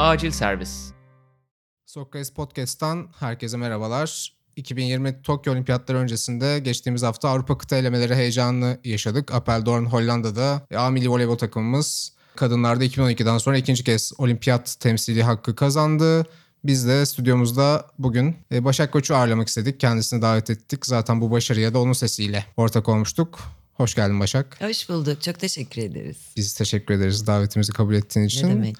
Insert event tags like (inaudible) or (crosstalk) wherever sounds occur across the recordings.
Acil servis. Sokrates Podcast'tan herkese merhabalar. 2020 Tokyo Olimpiyatları öncesinde geçtiğimiz hafta Avrupa kıta elemeleri heyecanını yaşadık. Apeldoorn Hollanda'da A milli voleybol takımımız kadınlarda 2012'den sonra ikinci kez olimpiyat temsili hakkı kazandı. Biz de stüdyomuzda bugün e, Başak Koç'u ağırlamak istedik. Kendisini davet ettik. Zaten bu başarıya da onun sesiyle ortak olmuştuk. Hoş geldin Başak. Hoş bulduk. Çok teşekkür ederiz. Biz teşekkür ederiz davetimizi kabul ettiğin için. Ne demek?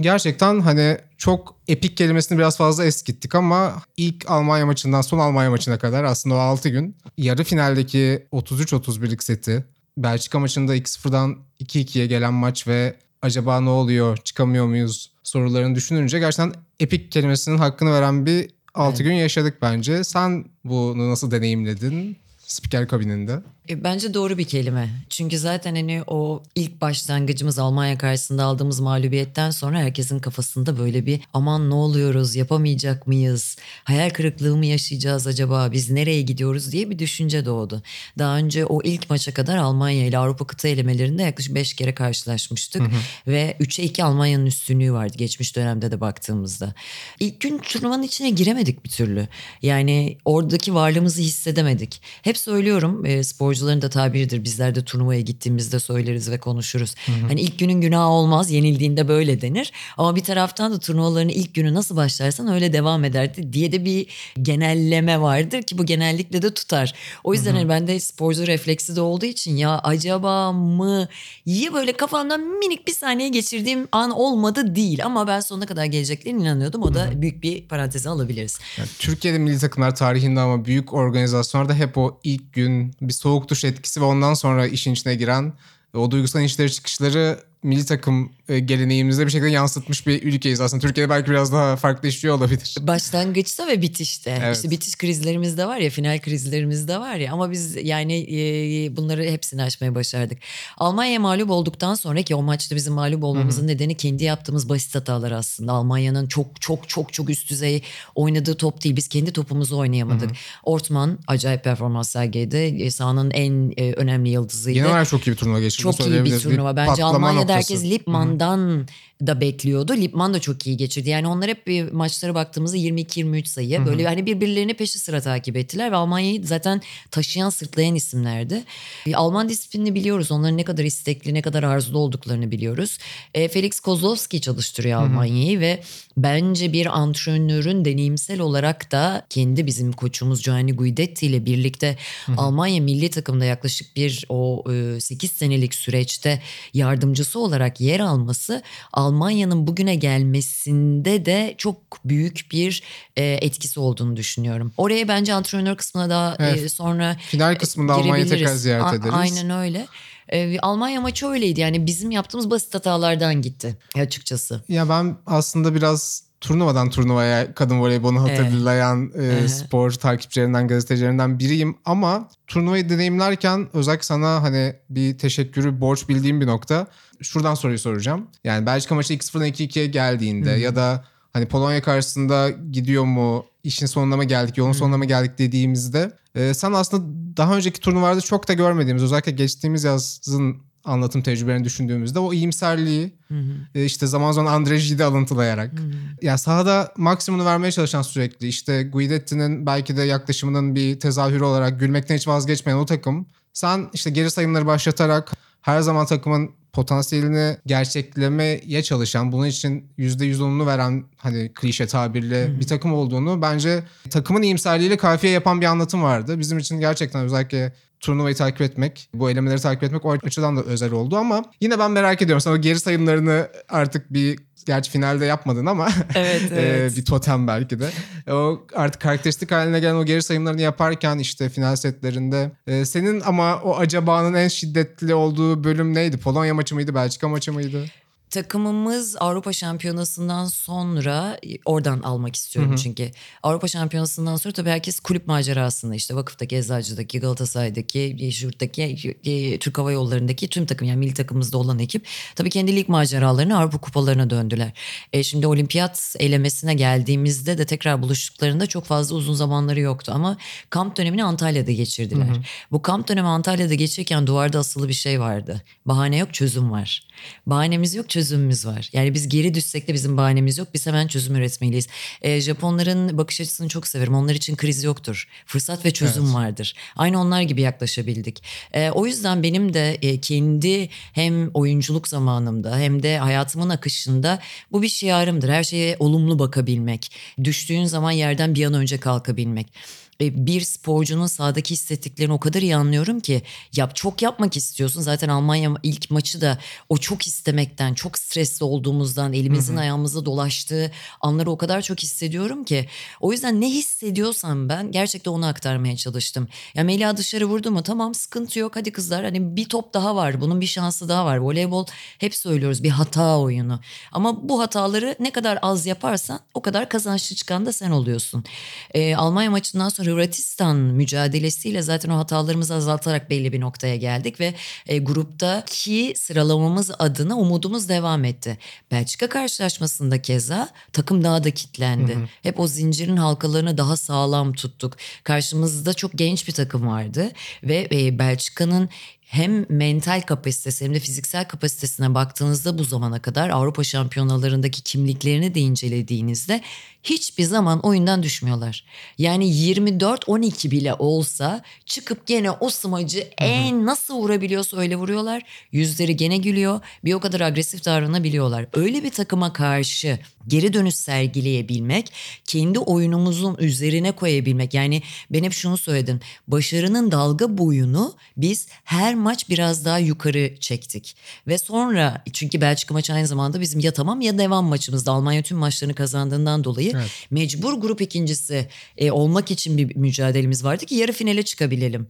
Gerçekten hani çok epik kelimesini biraz fazla eskittik ama ilk Almanya maçından son Almanya maçına kadar aslında o 6 gün yarı finaldeki 33-31'lik seti Belçika maçında 2-0'dan 2-2'ye gelen maç ve acaba ne oluyor çıkamıyor muyuz sorularını düşününce gerçekten epik kelimesinin hakkını veren bir 6 Evet. gün yaşadık bence. Sen bunu nasıl deneyimledin spiker kabininde? E, Bence doğru bir kelime. Çünkü zaten hani o ilk başlangıcımız Almanya karşısında aldığımız mağlubiyetten sonra herkesin kafasında böyle bir aman ne oluyoruz yapamayacak mıyız? Hayal kırıklığı mı yaşayacağız acaba? Biz nereye gidiyoruz diye bir düşünce doğdu. Daha önce o ilk maça kadar Almanya ile Avrupa kıta elemelerinde yaklaşık 5 kere karşılaşmıştık. Ve 3'e 2 Almanya'nın üstünlüğü vardı geçmiş dönemde de baktığımızda. İlk gün turnuvanın içine giremedik bir türlü. Yani oradaki varlığımızı hissedemedik. Hep söylüyorum e, sporcuların da tabiridir. Bizler de turnuvaya gittiğimizde söyleriz ve konuşuruz. Hani ilk günün günahı olmaz yenildiğinde böyle denir. Ama bir taraftan da turnuvaların ilk günü nasıl başlarsan öyle devam ederdi diye de bir genelleme vardır ki bu genellikle de tutar. O yüzden hani bende sporcu refleksi de olduğu için ya acaba mı ya böyle kafamdan minik bir saniye geçirdiğim an olmadı değil ama ben sonuna kadar geleceklerine inanıyordum. O da büyük bir paranteze alabiliriz. Yani Türkiye'de milli takımlar tarihinde ama büyük organizasyonlarda hep o ilk gün bir soğuk duş etkisi ve ondan sonra işin içine giren ve o duygusal inişleri çıkışları milli takım e, geleneğimizde bir şekilde yansıtmış bir ülkeyiz aslında. Türkiye'de belki biraz daha farklı işliyor olabilir. Başlangıçta ve bitişte. Evet. İşte bitiş krizlerimiz de var ya, final krizlerimiz de var ya ama biz yani e, bunları hepsini aşmaya başardık. Almanya'ya mağlup olduktan sonra ki o maçta bizim mağlup olmamızın nedeni kendi yaptığımız basit hatalar aslında. Almanya'nın çok çok çok çok üst düzey oynadığı top değil. Biz kendi topumuzu oynayamadık. Ortman acayip performans sergiledi. E, Sahanın en e, önemli yıldızıydı. Genel olarak çok iyi bir turnuva geçirdi. Çok iyi bir turnuva. Bence patlama Almanya'da noktası. herkes hvordan da bekliyordu. Lipman da çok iyi geçirdi. Yani onlar hep bir maçlara baktığımızda 22-23 sayı. Böyle hani birbirlerini peşi sıra takip ettiler ve Almanya'yı zaten taşıyan sırtlayan isimlerdi. E, Alman disiplinini biliyoruz. Onların ne kadar istekli, ne kadar arzulu olduklarını biliyoruz. E, Felix Kozlowski çalıştırıyor Almanya'yı ve bence bir antrenörün deneyimsel olarak da kendi bizim koçumuz Gianni Guidetti ile birlikte Almanya milli takımda yaklaşık bir o 8 senelik süreçte yardımcısı olarak yer alması Almanya'nın bugüne gelmesinde de çok büyük bir e, etkisi olduğunu düşünüyorum. Oraya bence antrenör kısmına daha e, Evet. sonra Final kısmında Almanya'yı tekrar ziyaret A- ederiz. Aynen öyle. E, Almanya maçı öyleydi yani bizim yaptığımız basit hatalardan gitti açıkçası. Ya ben aslında biraz turnuvadan turnuvaya kadın voleybolunu Evet. hatırlayan e, Hı hı. spor takipçilerinden, gazetecilerinden biriyim ama turnuvayı deneyimlerken özellikle sana hani bir teşekkürü borç bildiğim bir nokta. Şuradan soruyu soracağım. Yani Belçika maçı 2-0'dan 2-2'ye geldiğinde ya da hani Polonya karşısında gidiyor mu, işin sonuna mı geldik, yolun sonuna mı geldik dediğimizde e, sen aslında daha önceki turnuvalarda çok da görmediğimiz özellikle geçtiğimiz yazın anlatım tecrübelerini düşündüğümüzde o iyimserliği e, işte zaman zaman Andre Gide alıntılayarak ya sahada maksimumunu vermeye çalışan sürekli işte Guidetti'nin belki de yaklaşımının bir tezahürü olarak gülmekten hiç vazgeçmeyen o takım sen işte geri sayımları başlatarak her zaman takımın potansiyelini gerçeklemeye çalışan bunun için %110'unu veren hani klişe tabirle bir takım olduğunu bence takımın iyimserliğiyle kafiye yapan bir anlatım vardı. Bizim için gerçekten özellikle turnuvayı takip etmek, bu elemeleri takip etmek o açıdan da özel oldu ama yine ben merak ediyorum. Sen o geri sayımlarını artık bir gerçi finalde yapmadın ama (laughs) Evet, (laughs) e, evet. bir totem belki de. O artık karakteristik haline gelen o geri sayımlarını yaparken işte final setlerinde e, senin ama o acabanın en şiddetli olduğu bölüm neydi? Polonya maçı mıydı? Belçika maçı mıydı? Takımımız Avrupa Şampiyonası'ndan sonra oradan almak istiyorum çünkü. Avrupa Şampiyonası'ndan sonra tabii herkes kulüp macerasında işte Vakıf'taki, Eczacı'daki, Galatasaray'daki, şuradaki, e, Türk Hava Yolları'ndaki tüm takım yani milli takımımızda olan ekip tabii kendi lig maceralarını Avrupa kupalarına döndüler. E, şimdi olimpiyat elemesine geldiğimizde de tekrar buluştuklarında çok fazla uzun zamanları yoktu ama kamp dönemini Antalya'da geçirdiler. Bu kamp dönemi Antalya'da geçirirken duvarda asılı bir şey vardı. Bahane yok çözüm var. Bahanemiz yok çözüm çözümümüz var. Yani biz geri düşsek de bizim bahanemiz yok. Biz hemen çözüm üretmeliyiz. E, Japonların bakış açısını çok severim. Onlar için kriz yoktur. Fırsat ve çözüm evet. vardır. Aynı onlar gibi yaklaşabildik. E, o yüzden benim de e, kendi hem oyunculuk zamanımda hem de hayatımın akışında bu bir şiarımdır. Her şeye olumlu bakabilmek. Düştüğün zaman yerden bir an önce kalkabilmek bir sporcunun sahadaki hissettiklerini o kadar iyi anlıyorum ki yap çok yapmak istiyorsun. Zaten Almanya ilk maçı da o çok istemekten, çok stresli olduğumuzdan, elimizin Hı-hı. ayağımıza dolaştığı anları o kadar çok hissediyorum ki. O yüzden ne hissediyorsam ben gerçekten onu aktarmaya çalıştım. Ya Melia dışarı vurdu mu tamam sıkıntı yok hadi kızlar hani bir top daha var. Bunun bir şansı daha var. Voleybol hep söylüyoruz bir hata oyunu. Ama bu hataları ne kadar az yaparsan o kadar kazançlı çıkan da sen oluyorsun. Ee, Almanya maçından sonra Hırvatistan mücadelesiyle zaten o hatalarımızı azaltarak belli bir noktaya geldik ve e, gruptaki sıralamamız adına umudumuz devam etti. Belçika karşılaşmasında keza takım daha da kitlendi. Hı hı. Hep o zincirin halkalarını daha sağlam tuttuk. Karşımızda çok genç bir takım vardı ve e, Belçika'nın hem mental kapasitesi hem de fiziksel kapasitesine baktığınızda bu zamana kadar Avrupa şampiyonalarındaki kimliklerini de incelediğinizde hiçbir zaman oyundan düşmüyorlar. Yani 24-12 bile olsa çıkıp gene o smacı en nasıl vurabiliyorsa öyle vuruyorlar. Yüzleri gene gülüyor. Bir o kadar agresif davranabiliyorlar. Öyle bir takıma karşı geri dönüş sergileyebilmek, kendi oyunumuzun üzerine koyabilmek. Yani ben hep şunu söyledim. Başarının dalga boyunu biz her maç biraz daha yukarı çektik. Ve sonra çünkü Belçika maçı aynı zamanda bizim ya tamam ya devam maçımızda. Almanya tüm maçlarını kazandığından dolayı evet. mecbur grup ikincisi e, olmak için bir mücadelemiz vardı ki yarı finale çıkabilelim.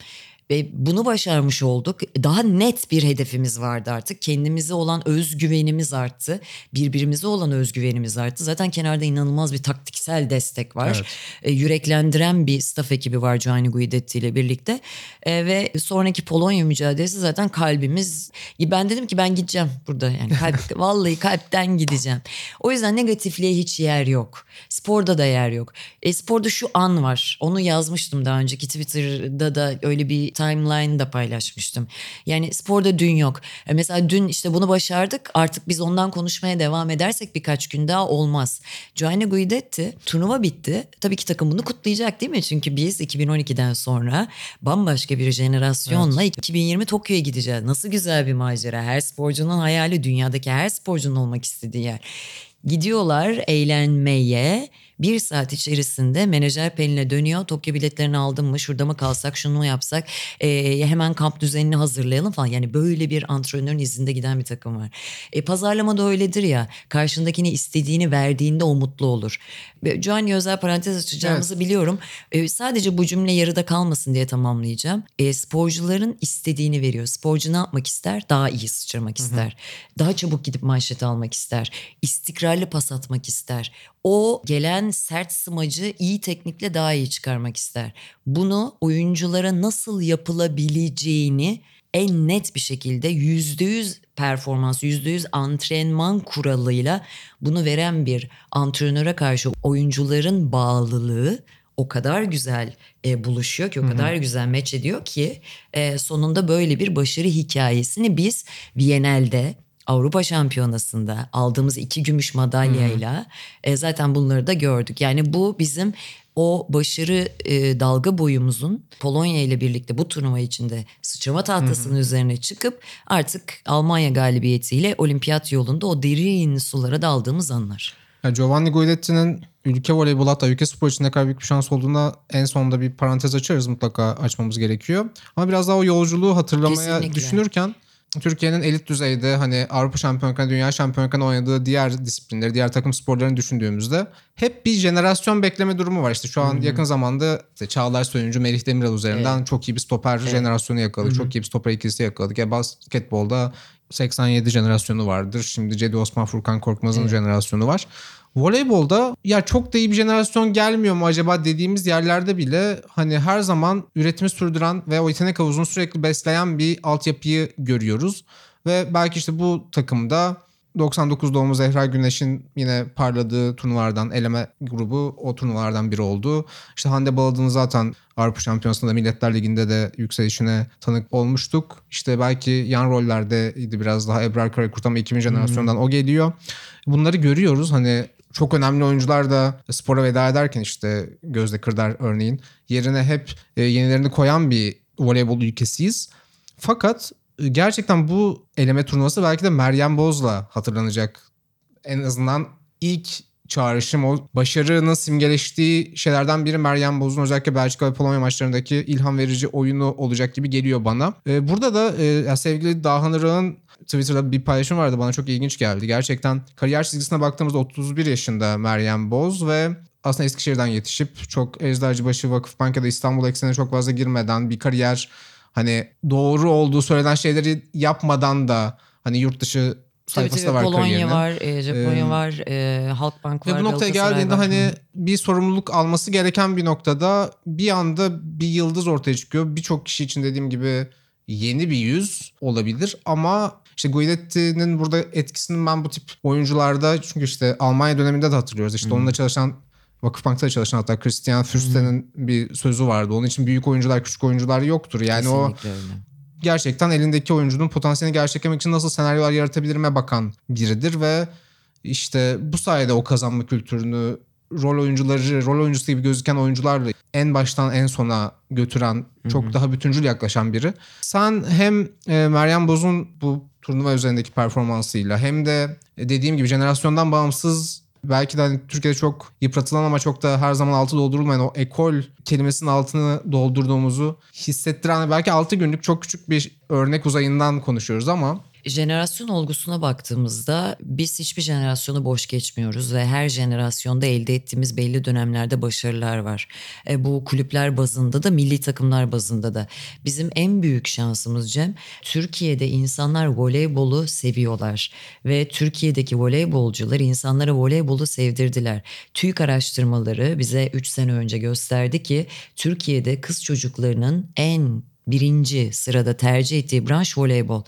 Ve bunu başarmış olduk. Daha net bir hedefimiz vardı artık. Kendimize olan özgüvenimiz arttı. Birbirimize olan özgüvenimiz arttı. Zaten kenarda inanılmaz bir taktiksel destek var. Evet. E, yüreklendiren bir staff ekibi var Gianni Guidetti ile birlikte. E, ve sonraki Polonya mücadelesi zaten kalbimiz. Ben dedim ki ben gideceğim burada. Yani kalp, (laughs) vallahi kalpten gideceğim. O yüzden negatifliğe hiç yer yok. Sporda da yer yok. E, sporda şu an var. Onu yazmıştım daha önceki Twitter'da da öyle bir timeline'da paylaşmıştım. Yani sporda dün yok. E mesela dün işte bunu başardık artık biz ondan konuşmaya devam edersek birkaç gün daha olmaz. Gianni Guidetti turnuva bitti. Tabii ki takım bunu kutlayacak değil mi? Çünkü biz 2012'den sonra bambaşka bir jenerasyonla evet. 2020 Tokyo'ya gideceğiz. Nasıl güzel bir macera. Her sporcunun hayali dünyadaki her sporcunun olmak istediği yer. Gidiyorlar eğlenmeye bir saat içerisinde menajer Pelin'e dönüyor. Tokyo biletlerini aldın mı? Şurada mı kalsak? Şunu mu yapsak? E, hemen kamp düzenini hazırlayalım falan. Yani böyle bir antrenörün izinde giden bir takım var. E, pazarlama da öyledir ya. Karşındakini istediğini verdiğinde o mutlu olur. Gianni özel parantez açacağımızı evet. biliyorum. E, sadece bu cümle yarıda kalmasın diye tamamlayacağım. E, sporcuların istediğini veriyor. Sporcu ne yapmak ister? Daha iyi sıçramak ister. Hı hı. Daha çabuk gidip manşet almak ister. İstikrarlı pas atmak ister. O gelen sert smacı iyi teknikle daha iyi çıkarmak ister. Bunu oyunculara nasıl yapılabileceğini en net bir şekilde yüzde yüz performans, yüzde yüz antrenman kuralıyla bunu veren bir antrenöre karşı oyuncuların bağlılığı o kadar güzel e, buluşuyor ki o Hı-hı. kadar güzel meç ediyor ki e, sonunda böyle bir başarı hikayesini biz Viyanel'de Avrupa Şampiyonası'nda aldığımız iki gümüş madalyayla e, zaten bunları da gördük. Yani bu bizim o başarı e, dalga boyumuzun Polonya ile birlikte bu turnuva içinde sıçrama tahtasının üzerine çıkıp artık Almanya galibiyetiyle olimpiyat yolunda o derin sulara daldığımız anlar. Yani Giovanni Guidetti'nin ülke voleybolu hatta ülke spor için ne kadar büyük bir şans olduğuna en sonunda bir parantez açarız mutlaka açmamız gerekiyor. Ama biraz daha o yolculuğu hatırlamaya Kesinlikle. düşünürken Türkiye'nin elit düzeyde hani Avrupa Şampiyonası'na, Dünya Şampiyonası'na oynadığı diğer disiplinleri, diğer takım sporlarını düşündüğümüzde hep bir jenerasyon bekleme durumu var. İşte şu an Hı-hı. yakın zamanda işte Çağlar Soyuncu, Melih Demirel üzerinden evet. çok iyi bir stoper evet. jenerasyonu yakaladık. Hı-hı. Çok iyi bir stoper ikilisi yakaladık. Ya basketbolda 87 jenerasyonu vardır. Şimdi Cedi Osman, Furkan Korkmaz'ın evet. jenerasyonu var. Voleybolda ya çok da iyi bir jenerasyon gelmiyor mu acaba dediğimiz yerlerde bile hani her zaman üretimi sürdüren ve o yetenek havuzunu sürekli besleyen bir altyapıyı görüyoruz. Ve belki işte bu takımda 99 doğumlu Zehra Güneş'in yine parladığı turnuvalardan eleme grubu o turnuvalardan biri oldu. İşte Hande Baladın'ın zaten Avrupa Şampiyonası'nda Milletler Ligi'nde de yükselişine tanık olmuştuk. İşte belki yan rollerdeydi biraz daha Ebrar Karakurt ama 2000 jenerasyondan o geliyor. Bunları görüyoruz hani çok önemli oyuncular da spora veda ederken işte Gözde Kırdar örneğin yerine hep e, yenilerini koyan bir voleybol ülkesiyiz. Fakat e, gerçekten bu eleme turnuvası belki de Meryem Boz'la hatırlanacak. En azından ilk çağrışım o başarının simgeleştiği şeylerden biri Meryem Boz'un özellikle Belçika ve Polonya maçlarındaki ilham verici oyunu olacak gibi geliyor bana. Ee, burada da e, sevgili Dahan Irak'ın Twitter'da bir paylaşım vardı bana çok ilginç geldi. Gerçekten kariyer çizgisine baktığımızda 31 yaşında Meryem Boz ve aslında Eskişehir'den yetişip çok Eczacıbaşı Vakıfbank ya da İstanbul eksenine çok fazla girmeden bir kariyer hani doğru olduğu söylenen şeyleri yapmadan da hani yurt dışı sayfası tabii, da var Polonya kariyerinin. var, e, Japonya Ee, var, e, Halkbank var. Ve bu noktaya geldiğinde var. hani bir sorumluluk alması gereken bir noktada bir anda bir yıldız ortaya çıkıyor. Birçok kişi için dediğim gibi yeni bir yüz olabilir ama işte Guidetti'nin burada etkisini ben bu tip oyuncularda çünkü işte Almanya döneminde de hatırlıyoruz. İşte onunla çalışan Vakıfbank'ta çalışan hatta Christian Fürsten'in bir sözü vardı. Onun için büyük oyuncular küçük oyuncular yoktur. Yani o Kesinlikle öyle. gerçekten elindeki oyuncunun potansiyelini gerçeklemek için nasıl senaryolar yaratabilirime bakan biridir ve işte bu sayede o kazanma kültürünü rol oyuncuları, rol oyuncusu gibi gözüken oyuncularla en baştan en sona götüren, çok daha bütüncül yaklaşan biri. Sen hem e, Meryem Boz'un bu turnuva üzerindeki performansıyla hem de e, dediğim gibi jenerasyondan bağımsız belki de hani Türkiye'de çok yıpratılan ama çok da her zaman altı doldurulmayan o ekol kelimesinin altını doldurduğumuzu hissettiren belki 6 günlük çok küçük bir örnek uzayından konuşuyoruz ama Jenerasyon olgusuna baktığımızda biz hiçbir jenerasyonu boş geçmiyoruz ve her jenerasyonda elde ettiğimiz belli dönemlerde başarılar var. E, bu kulüpler bazında da milli takımlar bazında da. Bizim en büyük şansımız Cem, Türkiye'de insanlar voleybolu seviyorlar ve Türkiye'deki voleybolcular insanlara voleybolu sevdirdiler. TÜİK araştırmaları bize 3 sene önce gösterdi ki Türkiye'de kız çocuklarının en birinci sırada tercih ettiği branş voleybol.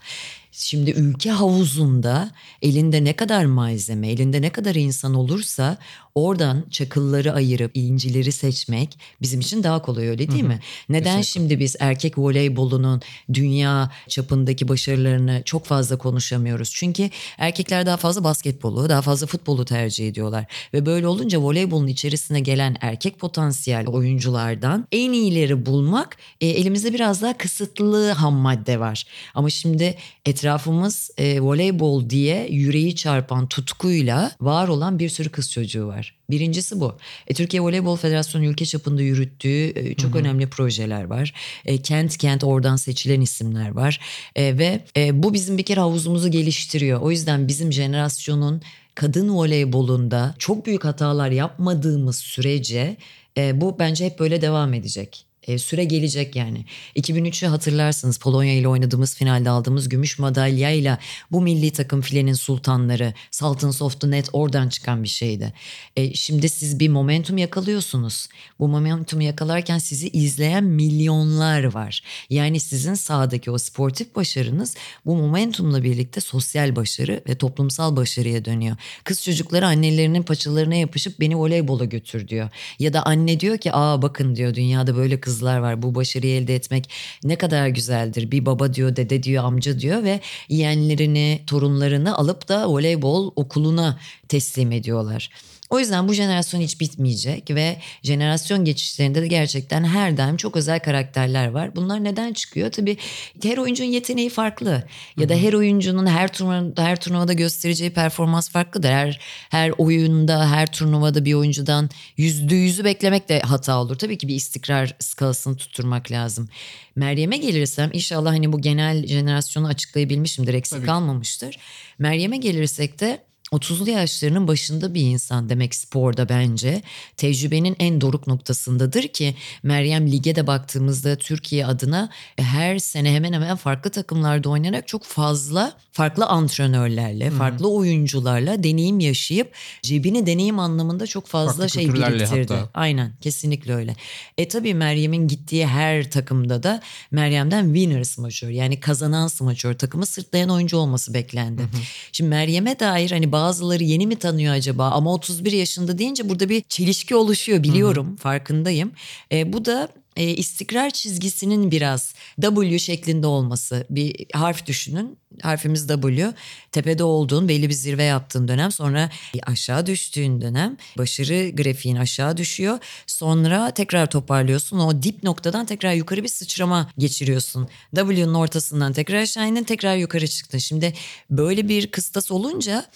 Şimdi ülke havuzunda elinde ne kadar malzeme, elinde ne kadar insan olursa oradan çakılları ayırıp incileri seçmek bizim için daha kolay öyle değil mi? Neden Kesinlikle. şimdi biz erkek voleybolunun dünya çapındaki başarılarını çok fazla konuşamıyoruz? Çünkü erkekler daha fazla basketbolu, daha fazla futbolu tercih ediyorlar. Ve böyle olunca voleybolun içerisine gelen erkek potansiyel oyunculardan en iyileri bulmak e, elimizde biraz daha kısıtlı ham madde var. Ama şimdi etrafımız e, voleybol diye yüreği çarpan tutkuyla var olan bir sürü kız çocuğu var. Birincisi bu. E, Türkiye Voleybol Federasyonu ülke çapında yürüttüğü e, çok önemli projeler var. E, kent kent oradan seçilen isimler var. E, ve e, bu bizim bir kere havuzumuzu geliştiriyor. O yüzden bizim jenerasyonun kadın voleybolunda çok büyük hatalar yapmadığımız sürece e, bu bence hep böyle devam edecek. E, süre gelecek yani. 2003'ü hatırlarsınız Polonya ile oynadığımız finalde aldığımız gümüş madalyayla bu milli takım filenin sultanları Sultans of the Net oradan çıkan bir şeydi. E, şimdi siz bir momentum yakalıyorsunuz. Bu momentumu yakalarken sizi izleyen milyonlar var. Yani sizin sahadaki o sportif başarınız bu momentumla birlikte sosyal başarı ve toplumsal başarıya dönüyor. Kız çocukları annelerinin paçalarına yapışıp beni voleybola götür diyor. Ya da anne diyor ki aa bakın diyor dünyada böyle kızlar var. Bu başarıyı elde etmek ne kadar güzeldir. Bir baba diyor, dede diyor, amca diyor ve yeğenlerini, torunlarını alıp da voleybol okuluna teslim ediyorlar. O yüzden bu jenerasyon hiç bitmeyecek ve jenerasyon geçişlerinde de gerçekten her daim çok özel karakterler var. Bunlar neden çıkıyor? Tabii her oyuncunun yeteneği farklı ya da her oyuncunun her turnuvada, her turnuvada göstereceği performans farklıdır. Her her oyunda, her turnuvada bir oyuncudan yüzde yüzü beklemek de hata olur. Tabii ki bir istikrar skalasını tutturmak lazım. Meryem'e gelirsem inşallah hani bu genel jenerasyonu açıklayabilmişimdir, eksik Tabii kalmamıştır. Meryem'e gelirsek de 30'lu yaşlarının başında bir insan demek sporda bence. Tecrübenin en doruk noktasındadır ki Meryem lige de baktığımızda Türkiye adına her sene hemen hemen farklı takımlarda oynayarak çok fazla farklı antrenörlerle, Hı-hı. farklı oyuncularla deneyim yaşayıp cebini deneyim anlamında çok fazla farklı şey biriktirdi. Hatta. Aynen kesinlikle öyle. E tabii Meryem'in gittiği her takımda da Meryem'den winner smaçör yani kazanan smaçör takımı sırtlayan oyuncu olması beklendi. Hı. Şimdi Meryem'e dair hani bazıları yeni mi tanıyor acaba ama 31 yaşında deyince burada bir çelişki oluşuyor biliyorum hı hı. farkındayım. E, bu da e, istikrar çizgisinin biraz W şeklinde olması bir harf düşünün harfimiz W. Tepede olduğun belli bir zirve yaptığın dönem sonra aşağı düştüğün dönem başarı grafiğin aşağı düşüyor. Sonra tekrar toparlıyorsun. O dip noktadan tekrar yukarı bir sıçrama geçiriyorsun. W'nun ortasından tekrar aşağı indin tekrar yukarı çıktın. Şimdi böyle bir kıstas olunca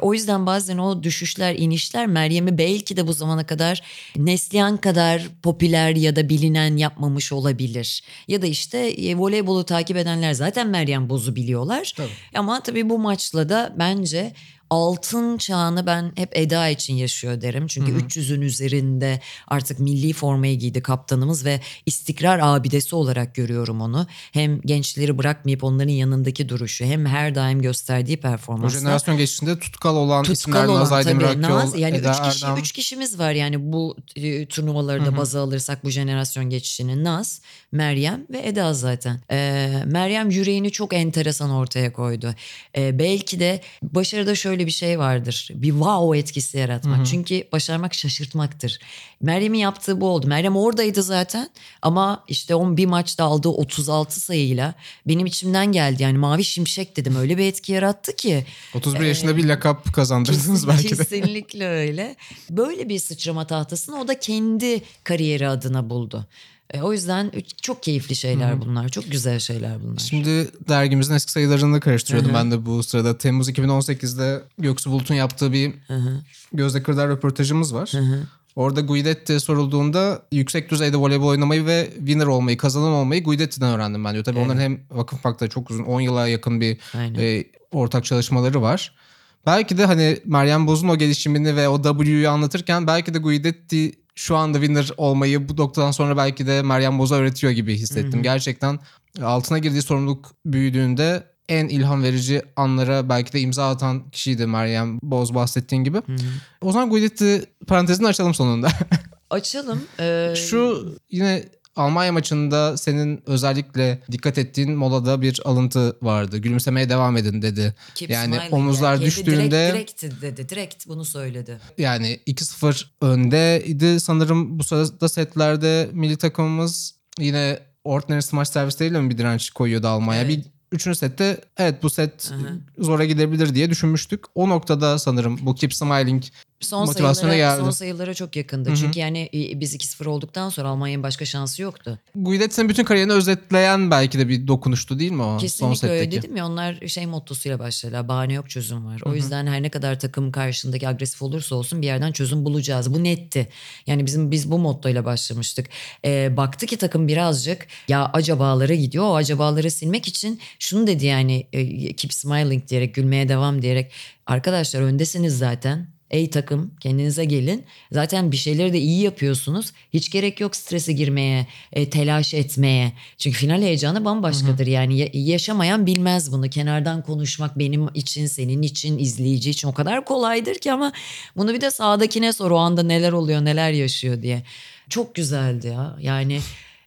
o yüzden bazen o düşüşler inişler Meryem'i belki de bu zamana kadar Neslihan kadar popüler ya da bilinen yapmamış olabilir. Ya da işte e, voleybolu takip edenler zaten Meryem Boz'u biliyorlar. Tabii. Ama tabii bu maçla da bence altın çağını ben hep Eda için yaşıyor derim. Çünkü Hı-hı. 300'ün üzerinde artık milli formayı giydi kaptanımız ve istikrar abidesi olarak görüyorum onu. Hem gençleri bırakmayıp onların yanındaki duruşu hem her daim gösterdiği performansla. O jenerasyon geçişinde tutkal olan tutkal isimler olan, Naz Aydemir Akyol, Yani Eda üç, kişi, Erdem. üç kişimiz var yani bu e, turnuvaları da baza alırsak bu jenerasyon geçişini. Naz, Meryem ve Eda zaten. Ee, Meryem yüreğini çok enteresan ortaya koydu. Ee, belki de başarıda şöyle şöyle bir şey vardır. Bir wow etkisi yaratmak. Hı hı. Çünkü başarmak şaşırtmaktır. Meryem'in yaptığı bu oldu. Meryem oradaydı zaten ama işte on bir maçta aldığı 36 sayıyla benim içimden geldi. Yani mavi şimşek dedim. Öyle bir etki yarattı ki. 31 ee, yaşında bir lakap kazandırdınız belki de. Kesinlikle öyle. Böyle bir sıçrama tahtasını o da kendi kariyeri adına buldu. E, o yüzden çok keyifli şeyler Hı-hı. bunlar. Çok güzel şeyler bunlar. Şimdi dergimizin eski sayılarını karıştırıyordum Hı-hı. ben de bu sırada. Temmuz 2018'de Göksu Bulut'un yaptığı bir Hı-hı. Gözde Kırdar röportajımız var. Hı-hı. Orada Guidetti sorulduğunda yüksek düzeyde voleybol oynamayı ve winner olmayı, kazanan olmayı Guidetti'den öğrendim ben diyor. Tabii evet. onların hem Vakıfbank'ta çok uzun 10 yıla yakın bir e, ortak çalışmaları var. Belki de hani Meryem Boz'un o gelişimini ve o W'yu anlatırken belki de Guidetti şu anda winner olmayı bu noktadan sonra belki de Meryem Boz'a öğretiyor gibi hissettim. Hı hı. Gerçekten altına girdiği sorumluluk büyüdüğünde en ilham verici anlara belki de imza atan kişiydi Meryem Boz bahsettiğin gibi. Hı hı. O zaman Guidetti parantezini açalım sonunda. Açalım. Ee... (laughs) Şu yine Almanya maçında senin özellikle dikkat ettiğin molada bir alıntı vardı. Gülümsemeye devam edin dedi. Keep yani omuzlar yani. düştüğünde... Direkt, direkt dedi. Direkt bunu söyledi. Yani 2-0 öndeydi sanırım bu sırada setlerde milli takımımız yine Ordinary Smash servisleriyle mi bir direnç koyuyordu Almanya? Evet. Bir Üçüncü sette evet bu set Hı-hı. zora gidebilir diye düşünmüştük. O noktada sanırım bu Keep Smiling son motivasyona sayılara, geldi. Son sayılara çok yakındı. Hı-hı. Çünkü yani biz 2-0 olduktan sonra Almanya'nın başka şansı yoktu. Guidetti'nin bütün kariyerini özetleyen belki de bir dokunuştu değil mi o Kesinlikle son setteki? öyle dedim ya onlar şey mottosuyla başladılar. Bahane yok çözüm var. O Hı-hı. yüzden her ne kadar takım karşındaki agresif olursa olsun bir yerden çözüm bulacağız. Bu netti. Yani bizim biz bu mottoyla başlamıştık. Ee, baktı ki takım birazcık ya acabalara gidiyor. O acabaları silmek için şunu dedi yani e, keep smiling diyerek gülmeye devam diyerek arkadaşlar öndesiniz zaten Ey takım kendinize gelin. Zaten bir şeyleri de iyi yapıyorsunuz. Hiç gerek yok strese girmeye, e, telaş etmeye. Çünkü final heyecanı bambaşkadır. Hı hı. Yani yaşamayan bilmez bunu. Kenardan konuşmak benim için, senin için, izleyici için o kadar kolaydır ki ama bunu bir de sağdakine sor o anda neler oluyor, neler yaşıyor diye. Çok güzeldi ya. Yani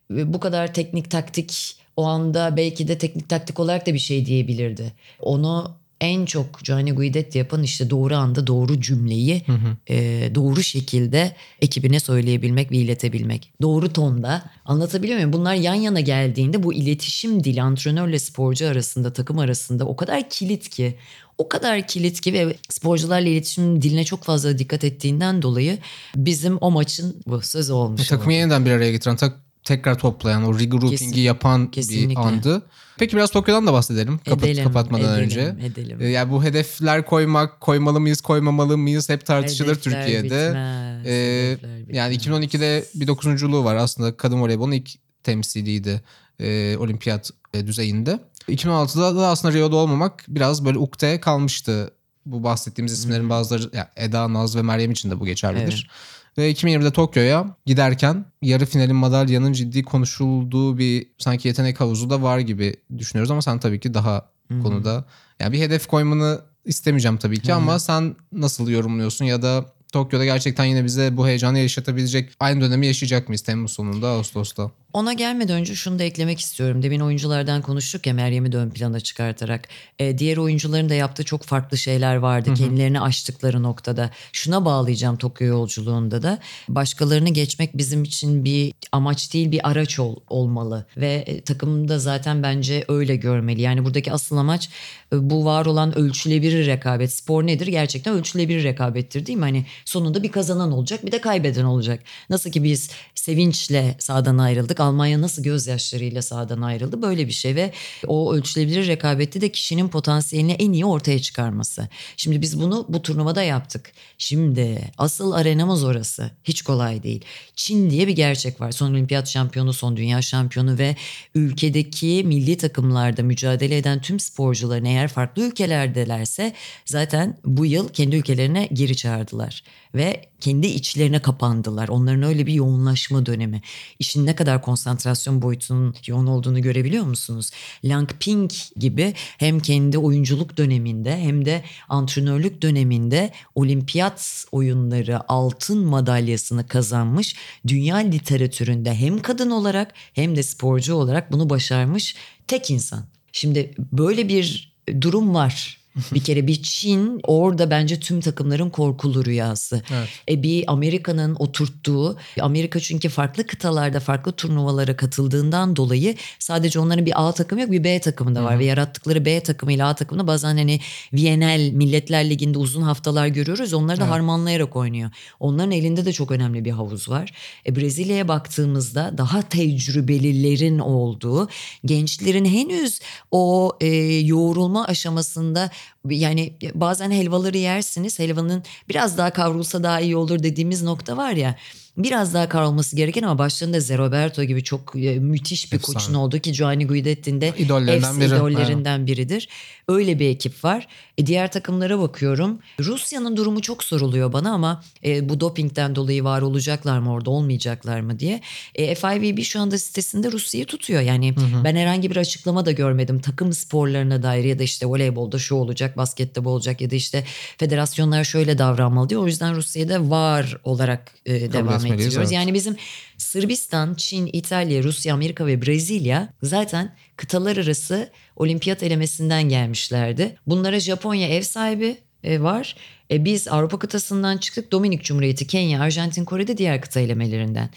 bu kadar teknik taktik o anda belki de teknik taktik olarak da bir şey diyebilirdi. Onu en çok Gianni Guidetti yapan işte doğru anda doğru cümleyi hı hı. E, doğru şekilde ekibine söyleyebilmek ve iletebilmek. Doğru tonda anlatabiliyor muyum? Bunlar yan yana geldiğinde bu iletişim dili antrenörle sporcu arasında takım arasında o kadar kilit ki o kadar kilit ki ve sporcularla iletişim diline çok fazla dikkat ettiğinden dolayı bizim o maçın bu sözü olmuş. Takımı yeniden bir araya getiren tak tekrar toplayan, o regrouping'i Kesin, yapan kesinlikle. bir andı. Peki biraz Tokyo'dan da bahsedelim kapat, edelim, kapatmadan edelim, önce. Edelim. Ee, yani bu hedefler koymak, koymalı mıyız, koymamalı mıyız hep tartışılır hedefler Türkiye'de. Bitmez, ee, bitmez. Yani 2012'de bir dokuzunculuğu var aslında kadın voleybolun ilk temsiliydi e, olimpiyat e, düzeyinde. 2016'da da aslında Rio'da olmamak biraz böyle ukde kalmıştı bu bahsettiğimiz isimlerin bazıları ya Eda, Naz ve Meryem için de bu geçerlidir. Ve 2020'de Tokyo'ya giderken yarı finalin madalyanın ciddi konuşulduğu bir sanki yetenek havuzu da var gibi düşünüyoruz ama sen tabii ki daha Hı-hı. konuda yani bir hedef koymanı istemeyeceğim tabii ki Hı-hı. ama sen nasıl yorumluyorsun ya da Tokyo'da gerçekten yine bize bu heyecanı yaşatabilecek aynı dönemi yaşayacak mıyız Temmuz sonunda Ağustos'ta? Ona gelmeden önce şunu da eklemek istiyorum. Demin oyunculardan konuştuk ya Meryem'i de ön plana çıkartarak. E, diğer oyuncuların da yaptığı çok farklı şeyler vardı. Hı hı. Kendilerini aştıkları noktada. Şuna bağlayacağım Tokyo yolculuğunda da. Başkalarını geçmek bizim için bir amaç değil bir araç ol, olmalı. Ve e, takımda zaten bence öyle görmeli. Yani buradaki asıl amaç e, bu var olan ölçülebilir rekabet. Spor nedir? Gerçekten ölçülebilir rekabettir değil mi? Hani sonunda bir kazanan olacak bir de kaybeden olacak. Nasıl ki biz sevinçle sahadan ayrıldık. Almanya nasıl gözyaşlarıyla sahadan ayrıldı böyle bir şey ve o ölçülebilir rekabette de kişinin potansiyelini en iyi ortaya çıkarması. Şimdi biz bunu bu turnuvada yaptık. Şimdi asıl arenamız orası. Hiç kolay değil. Çin diye bir gerçek var. Son olimpiyat şampiyonu, son dünya şampiyonu ve ülkedeki milli takımlarda mücadele eden tüm sporcuların eğer farklı ülkelerdelerse zaten bu yıl kendi ülkelerine geri çağırdılar ve kendi içlerine kapandılar. Onların öyle bir yoğunlaşma dönemi. İşin ne kadar konsantrasyon boyutunun yoğun olduğunu görebiliyor musunuz? Lang Ping gibi hem kendi oyunculuk döneminde hem de antrenörlük döneminde olimpiyat oyunları altın madalyasını kazanmış. Dünya literatüründe hem kadın olarak hem de sporcu olarak bunu başarmış tek insan. Şimdi böyle bir durum var bir kere bir Çin orada bence tüm takımların korkulu rüyası. Evet. E bir Amerika'nın oturttuğu Amerika çünkü farklı kıtalarda farklı turnuvalara katıldığından dolayı sadece onların bir A takımı yok bir B takımı da var. Hı-hı. Ve yarattıkları B takımı ile A takımında bazen hani VNL Milletler Ligi'nde uzun haftalar görüyoruz. Onları da evet. harmanlayarak oynuyor. Onların elinde de çok önemli bir havuz var. E Brezilya'ya baktığımızda daha tecrübelilerin olduğu gençlerin henüz o e, yoğrulma aşamasında yani bazen helvaları yersiniz. Helvanın biraz daha kavrulsa daha iyi olur dediğimiz nokta var ya biraz daha kavrulması gereken ama başlarında Zeroberto gibi çok e, müthiş bir Efsane. koçun olduğu ki Giovanni Guidetti'nin de idollerinden, biri. idollerinden biridir. Öyle bir ekip var. E, diğer takımlara bakıyorum. Rusya'nın durumu çok soruluyor bana ama e, bu dopingden dolayı var olacaklar mı orada olmayacaklar mı diye. E, FIVB şu anda sitesinde Rusya'yı tutuyor. Yani hı hı. ben herhangi bir açıklama da görmedim. Takım sporlarına dair ya da işte voleybolda şu olacak, baskette bu olacak ya da işte federasyonlar şöyle davranmalı diyor. O yüzden Rusya'da var olarak e, devam ettiriyoruz. Evet. Yani bizim Sırbistan, Çin, İtalya, Rusya, Amerika ve Brezilya zaten kıtalar arası olimpiyat elemesinden gelmişlerdi. Bunlara Japonya ev sahibi e, var. E, biz Avrupa kıtasından çıktık. Dominik Cumhuriyeti, Kenya, Arjantin, Kore'de diğer kıta elemelerinden.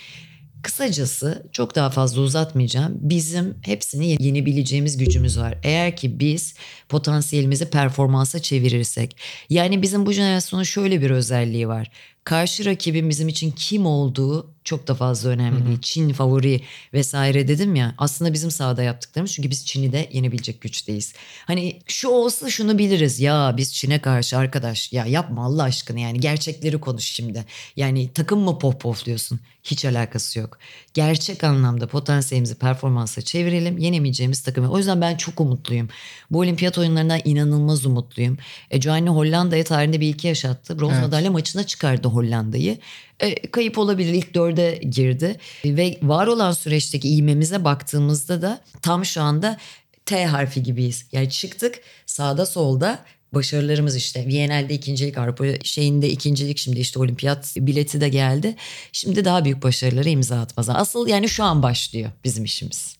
Kısacası çok daha fazla uzatmayacağım. Bizim hepsini yenebileceğimiz gücümüz var. Eğer ki biz potansiyelimizi performansa çevirirsek. Yani bizim bu jenerasyonun şöyle bir özelliği var karşı rakibin bizim için kim olduğu çok da fazla önemli değil. Çin favori vesaire dedim ya. Aslında bizim sahada yaptıklarımız çünkü biz Çin'i de yenebilecek güçteyiz. Hani şu olsa şunu biliriz. Ya biz Çin'e karşı arkadaş ya yapma Allah aşkına yani gerçekleri konuş şimdi. Yani takım mı pohpohluyorsun? Hiç alakası yok. Gerçek anlamda potansiyelimizi performansa çevirelim. Yenemeyeceğimiz takımı. O yüzden ben çok umutluyum. Bu olimpiyat oyunlarından inanılmaz umutluyum. E, Gianni Hollanda'ya tarihinde bir iki yaşattı. Bronz evet. madalya maçına çıkardı Hollanda'yı. E, kayıp olabilir ilk dörde girdi. Ve var olan süreçteki iğmemize baktığımızda da tam şu anda T harfi gibiyiz. Yani çıktık sağda solda başarılarımız işte VNL'de ikincilik Avrupa şeyinde ikincilik şimdi işte olimpiyat bileti de geldi. Şimdi daha büyük başarıları imza atmaz. Asıl yani şu an başlıyor bizim işimiz.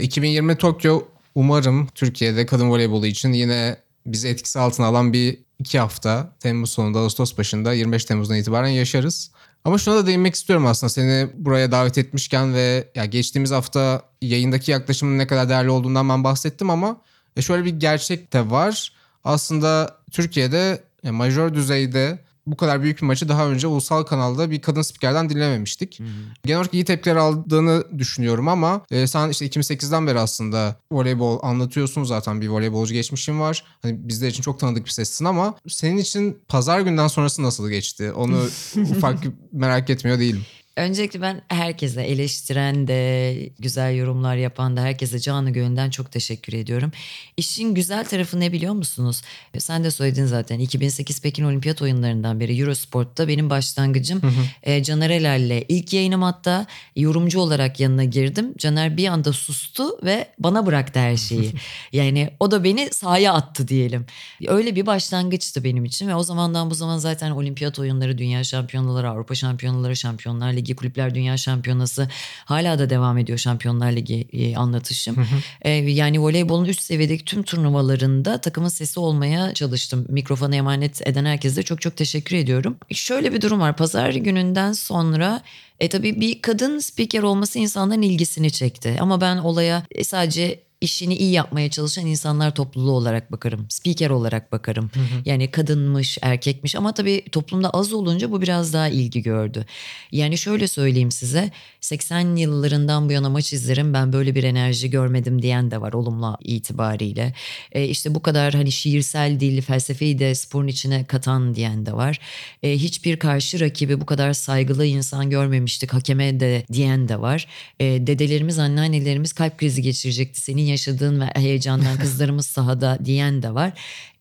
2020 e, Tokyo umarım Türkiye'de kadın voleybolu için yine bizi etkisi altına alan bir iki hafta Temmuz sonunda Ağustos başında 25 Temmuz'dan itibaren yaşarız. Ama şuna da değinmek istiyorum aslında seni buraya davet etmişken ve ya geçtiğimiz hafta yayındaki yaklaşımın ne kadar değerli olduğundan ben bahsettim ama şöyle bir gerçek de var. Aslında Türkiye'de majör düzeyde bu kadar büyük bir maçı daha önce ulusal kanalda bir kadın spikerden dinlememiştik. Hı hı. Genel olarak iyi tepkiler aldığını düşünüyorum ama e, sen işte 2008'den beri aslında voleybol anlatıyorsun zaten bir voleybolcu geçmişin var. Hani bizler için çok tanıdık bir sessin ama senin için pazar günden sonrası nasıl geçti? Onu (laughs) ufak merak etmiyor değilim. Öncelikle ben herkese eleştiren de güzel yorumlar yapan da herkese canı gönülden çok teşekkür ediyorum. İşin güzel tarafı ne biliyor musunuz? Sen de söyledin zaten 2008 Pekin Olimpiyat oyunlarından beri Eurosport'ta benim başlangıcım e, Caner Eler'le ilk yayınım hatta yorumcu olarak yanına girdim. Caner bir anda sustu ve bana bıraktı her şeyi. (laughs) yani o da beni sahaya attı diyelim. Öyle bir başlangıçtı benim için ve o zamandan bu zaman zaten olimpiyat oyunları, dünya şampiyonaları, Avrupa şampiyonaları, Şampiyonlar Ligi, Kulüpler Dünya Şampiyonası hala da devam ediyor Şampiyonlar Ligi e, anlatışım. E, yani voleybolun üst seviyedeki tüm turnuvalarında takımın sesi olmaya çalıştım. Mikrofonu emanet eden herkese çok çok teşekkür ediyorum. Şöyle bir durum var. Pazar gününden sonra e tabii bir kadın spiker olması insanların ilgisini çekti. Ama ben olaya sadece işini iyi yapmaya çalışan insanlar topluluğu olarak bakarım. Spiker olarak bakarım. Yani kadınmış, erkekmiş ama tabii toplumda az olunca bu biraz daha ilgi gördü. Yani şöyle söyleyeyim size 80 yıllarından bu yana maç izlerim ben böyle bir enerji görmedim diyen de var olumlu itibariyle. E, işte bu kadar hani şiirsel dil, felsefeyi de sporun içine katan diyen de var. E, hiçbir karşı rakibi bu kadar saygılı insan görmemiştik hakeme de diyen de var. E, dedelerimiz, anneannelerimiz kalp krizi geçirecekti senin yaşadığın ve heyecandan kızlarımız sahada diyen de var.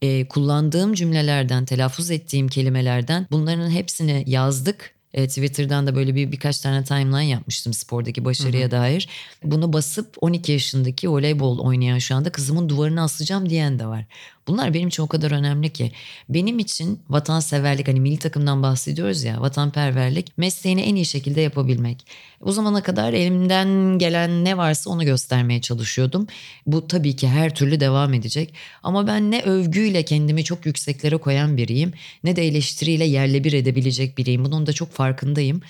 E, kullandığım cümlelerden, telaffuz ettiğim kelimelerden bunların hepsini yazdık. E, Twitter'dan da böyle bir birkaç tane timeline yapmıştım spordaki başarıya dair. Bunu basıp 12 yaşındaki voleybol oynayan şu anda kızımın duvarına asacağım diyen de var. Bunlar benim için o kadar önemli ki. Benim için vatanseverlik hani milli takımdan bahsediyoruz ya vatanperverlik mesleğini en iyi şekilde yapabilmek. O zamana kadar elimden gelen ne varsa onu göstermeye çalışıyordum. Bu tabii ki her türlü devam edecek. Ama ben ne övgüyle kendimi çok yükseklere koyan biriyim ne de eleştiriyle yerle bir edebilecek biriyim. Bunun da çok farkındayım.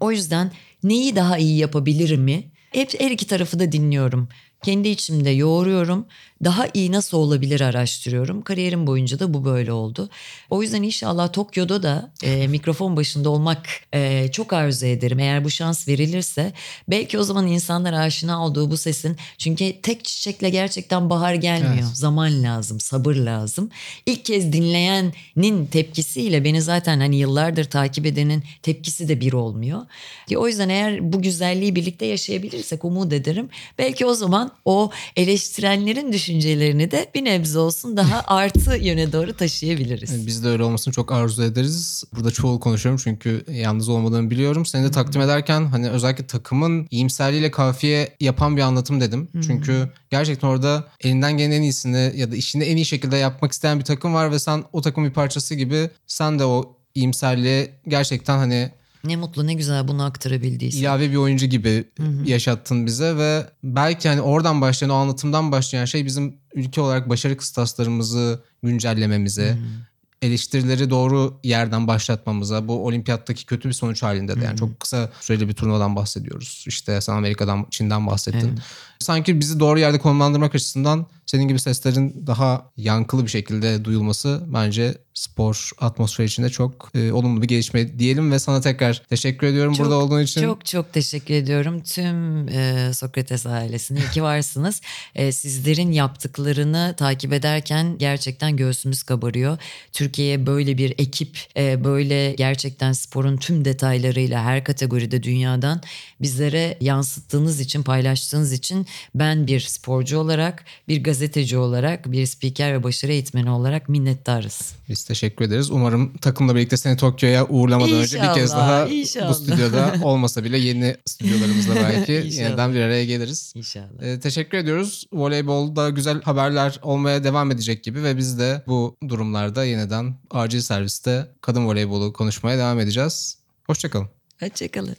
O yüzden neyi daha iyi yapabilirim mi? Hep her iki tarafı da dinliyorum. Kendi içimde yoğuruyorum. Daha iyi nasıl olabilir araştırıyorum. Kariyerim boyunca da bu böyle oldu. O yüzden inşallah Tokyo'da da e, mikrofon başında olmak e, çok arzu ederim. Eğer bu şans verilirse belki o zaman insanlar aşina olduğu bu sesin. Çünkü tek çiçekle gerçekten bahar gelmiyor. Evet. Zaman lazım, sabır lazım. İlk kez dinleyenin tepkisiyle beni zaten hani yıllardır takip edenin tepkisi de bir olmuyor. Ki O yüzden eğer bu güzelliği birlikte yaşayabilirsek umut ederim. Belki o zaman o eleştirenlerin düşüncelerini de bir nebze olsun daha (laughs) artı yöne doğru taşıyabiliriz. Biz de öyle olmasını çok arzu ederiz. Burada çoğul konuşuyorum çünkü yalnız olmadığımı biliyorum. Seni de takdim ederken hani özellikle takımın iyimserliğiyle kafiye yapan bir anlatım dedim. Çünkü gerçekten orada elinden gelen en iyisini ya da işini en iyi şekilde yapmak isteyen bir takım var ve sen o takımın bir parçası gibi sen de o iyimserliğe gerçekten hani Ne mutlu ne güzel bunu aktarabildiysen. ilave bir oyuncu gibi yaşattın bize ve belki hani oradan başlayan o anlatımdan başlayan şey bizim ülke olarak başarı kıstaslarımızı güncellememize, eleştirileri doğru yerden başlatmamıza, bu olimpiyattaki kötü bir sonuç halinde de yani çok kısa süreli bir turnuvadan bahsediyoruz. İşte sen Amerika'dan, Çin'den bahsettin. Sanki bizi doğru yerde konumlandırmak açısından senin gibi seslerin daha yankılı bir şekilde duyulması bence spor atmosferi içinde çok e, olumlu bir gelişme diyelim ve sana tekrar teşekkür ediyorum Çok, burada olduğun için. Çok çok teşekkür ediyorum tüm e, Sokrates ailesine. İyi ki varsınız. (laughs) E, sizlerin yaptıklarını takip ederken gerçekten göğsümüz kabarıyor. Türkiye'ye böyle bir ekip, e, böyle gerçekten sporun tüm detaylarıyla her kategoride dünyadan bizlere yansıttığınız için, paylaştığınız için ben bir sporcu olarak, bir gazeteci olarak, bir spiker ve başarı eğitmeni olarak minnettarız. Biz teşekkür ederiz. Umarım takımla birlikte seni Tokyo'ya uğurlamadan önce bir kez İnşallah, daha inşallah. bu stüdyoda olmasa bile yeni stüdyolarımızla (laughs) belki İnşallah. yeniden bir araya geliriz. İnşallah. Ee, teşekkür ediyoruz. Voleybolda güzel haberler olmaya devam edecek gibi ve biz de bu durumlarda yeniden acil serviste kadın voleybolu konuşmaya devam edeceğiz. Hoşçakalın. Hoşçakalın.